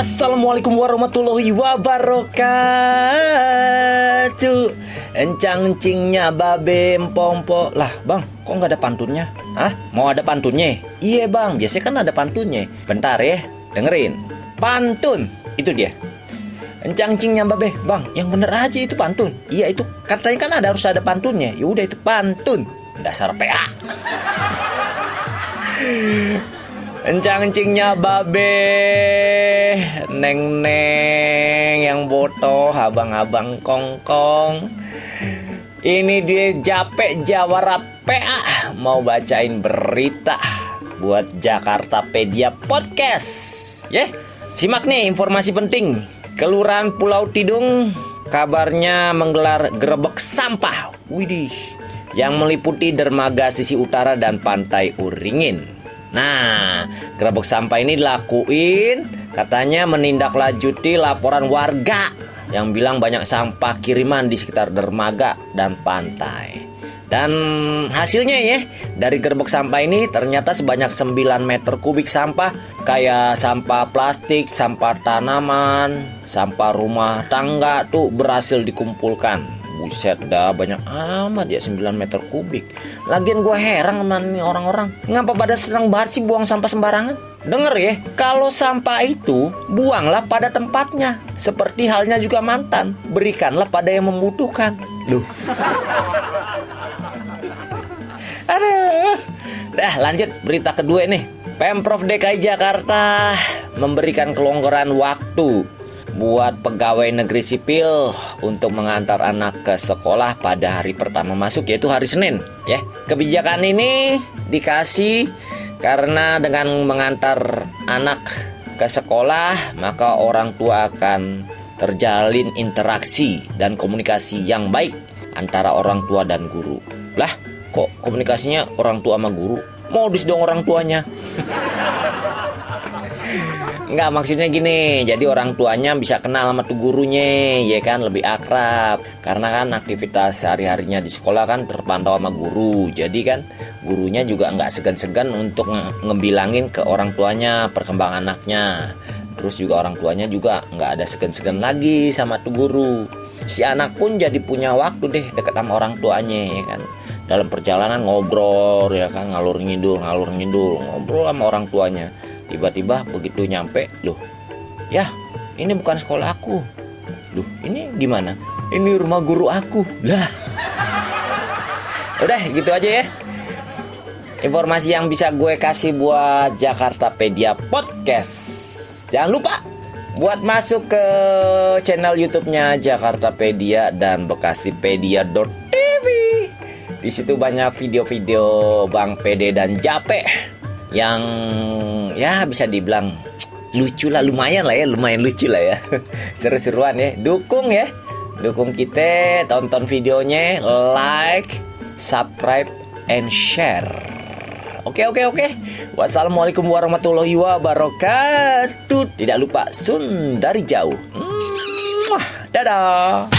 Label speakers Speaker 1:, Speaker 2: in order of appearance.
Speaker 1: Assalamualaikum warahmatullahi wabarakatuh. Encang-encingnya babe empompo Lah bang, kok nggak ada pantunnya? Hah? Mau ada pantunnya? Iya bang, biasanya kan ada pantunnya. Bentar ya, dengerin. Pantun, itu dia. Encang-encingnya babe. Bang, yang bener aja itu pantun. Iya itu, katanya kan ada harus ada pantunnya. Ya udah itu pantun. Dasar PA Encang-encingnya babe Neng-neng yang botoh Abang-abang kongkong. Ini dia Jape Jawara PA Mau bacain berita Buat Jakarta Pedia Podcast. Ya, yeah. simak nih informasi penting. Kelurahan Pulau Tidung Kabarnya menggelar gerebek sampah. Widih Yang meliputi dermaga sisi utara dan pantai Uringin. Nah, gerabak sampah ini dilakuin katanya menindaklanjuti laporan warga yang bilang banyak sampah kiriman di sekitar dermaga dan pantai. Dan hasilnya ya, dari gerbek sampah ini ternyata sebanyak 9 meter kubik sampah kayak sampah plastik, sampah tanaman, sampah rumah tangga tuh berhasil dikumpulkan. Buset dah banyak amat ya 9 meter kubik. Lagian gue heran sama nih orang-orang Ngapa pada senang banget sih buang sampah sembarangan? Dengar ya Kalau sampah itu buanglah pada tempatnya Seperti halnya juga mantan Berikanlah pada yang membutuhkan. Duh Aduh Dah lanjut berita kedua nih Pemprov DKI Jakarta memberikan kelonggaran waktu buat pegawai negeri sipil untuk mengantar anak ke sekolah pada hari pertama masuk yaitu hari Senin ya. Kebijakan ini dikasih karena dengan mengantar anak ke sekolah maka orang tua akan terjalin interaksi dan komunikasi yang baik antara orang tua dan guru. Lah, kok komunikasinya orang tua sama guru? Modus dong orang tuanya. Enggak maksudnya gini Jadi orang tuanya bisa kenal sama tuh gurunya Ya kan? Lebih akrab. Karena kan aktivitas sehari-harinya di sekolah kan terpantau sama guru. Jadi kan gurunya juga nggak segan-segan untuk nge ngebilangin ke orang tuanya perkembangan anaknya. Terus juga orang tuanya juga nggak ada segan-segan lagi sama tuh guru. Si anak pun jadi punya waktu deh deket sama orang tuanya ya kan dalam perjalanan ngobrol ya kan ngalur ngidul ngalur ngidul ngobrol sama orang tuanya. Tiba-tiba begitu nyampe loh ya ini bukan sekolah aku. Loh ini di mana ini rumah guru aku. Lah udah gitu aja ya. Informasi yang bisa gue kasih buat Jakarta Pedia Podcast. Jangan lupa buat masuk ke channel YouTube-nya Jakarta Pedia dan bekasipedia.tv. Di situ banyak video-video Bang Pede dan Jape yang ya bisa dibilang lucu lah lumayan lah ya lumayan lucu lah ya. Seru-seruan ya. Dukung ya. Dukung kita tonton videonya like subscribe and share. Oke oke oke. Wassalamualaikum warahmatullahi wabarakatuh. Tidak lupa sun dari jauh dadah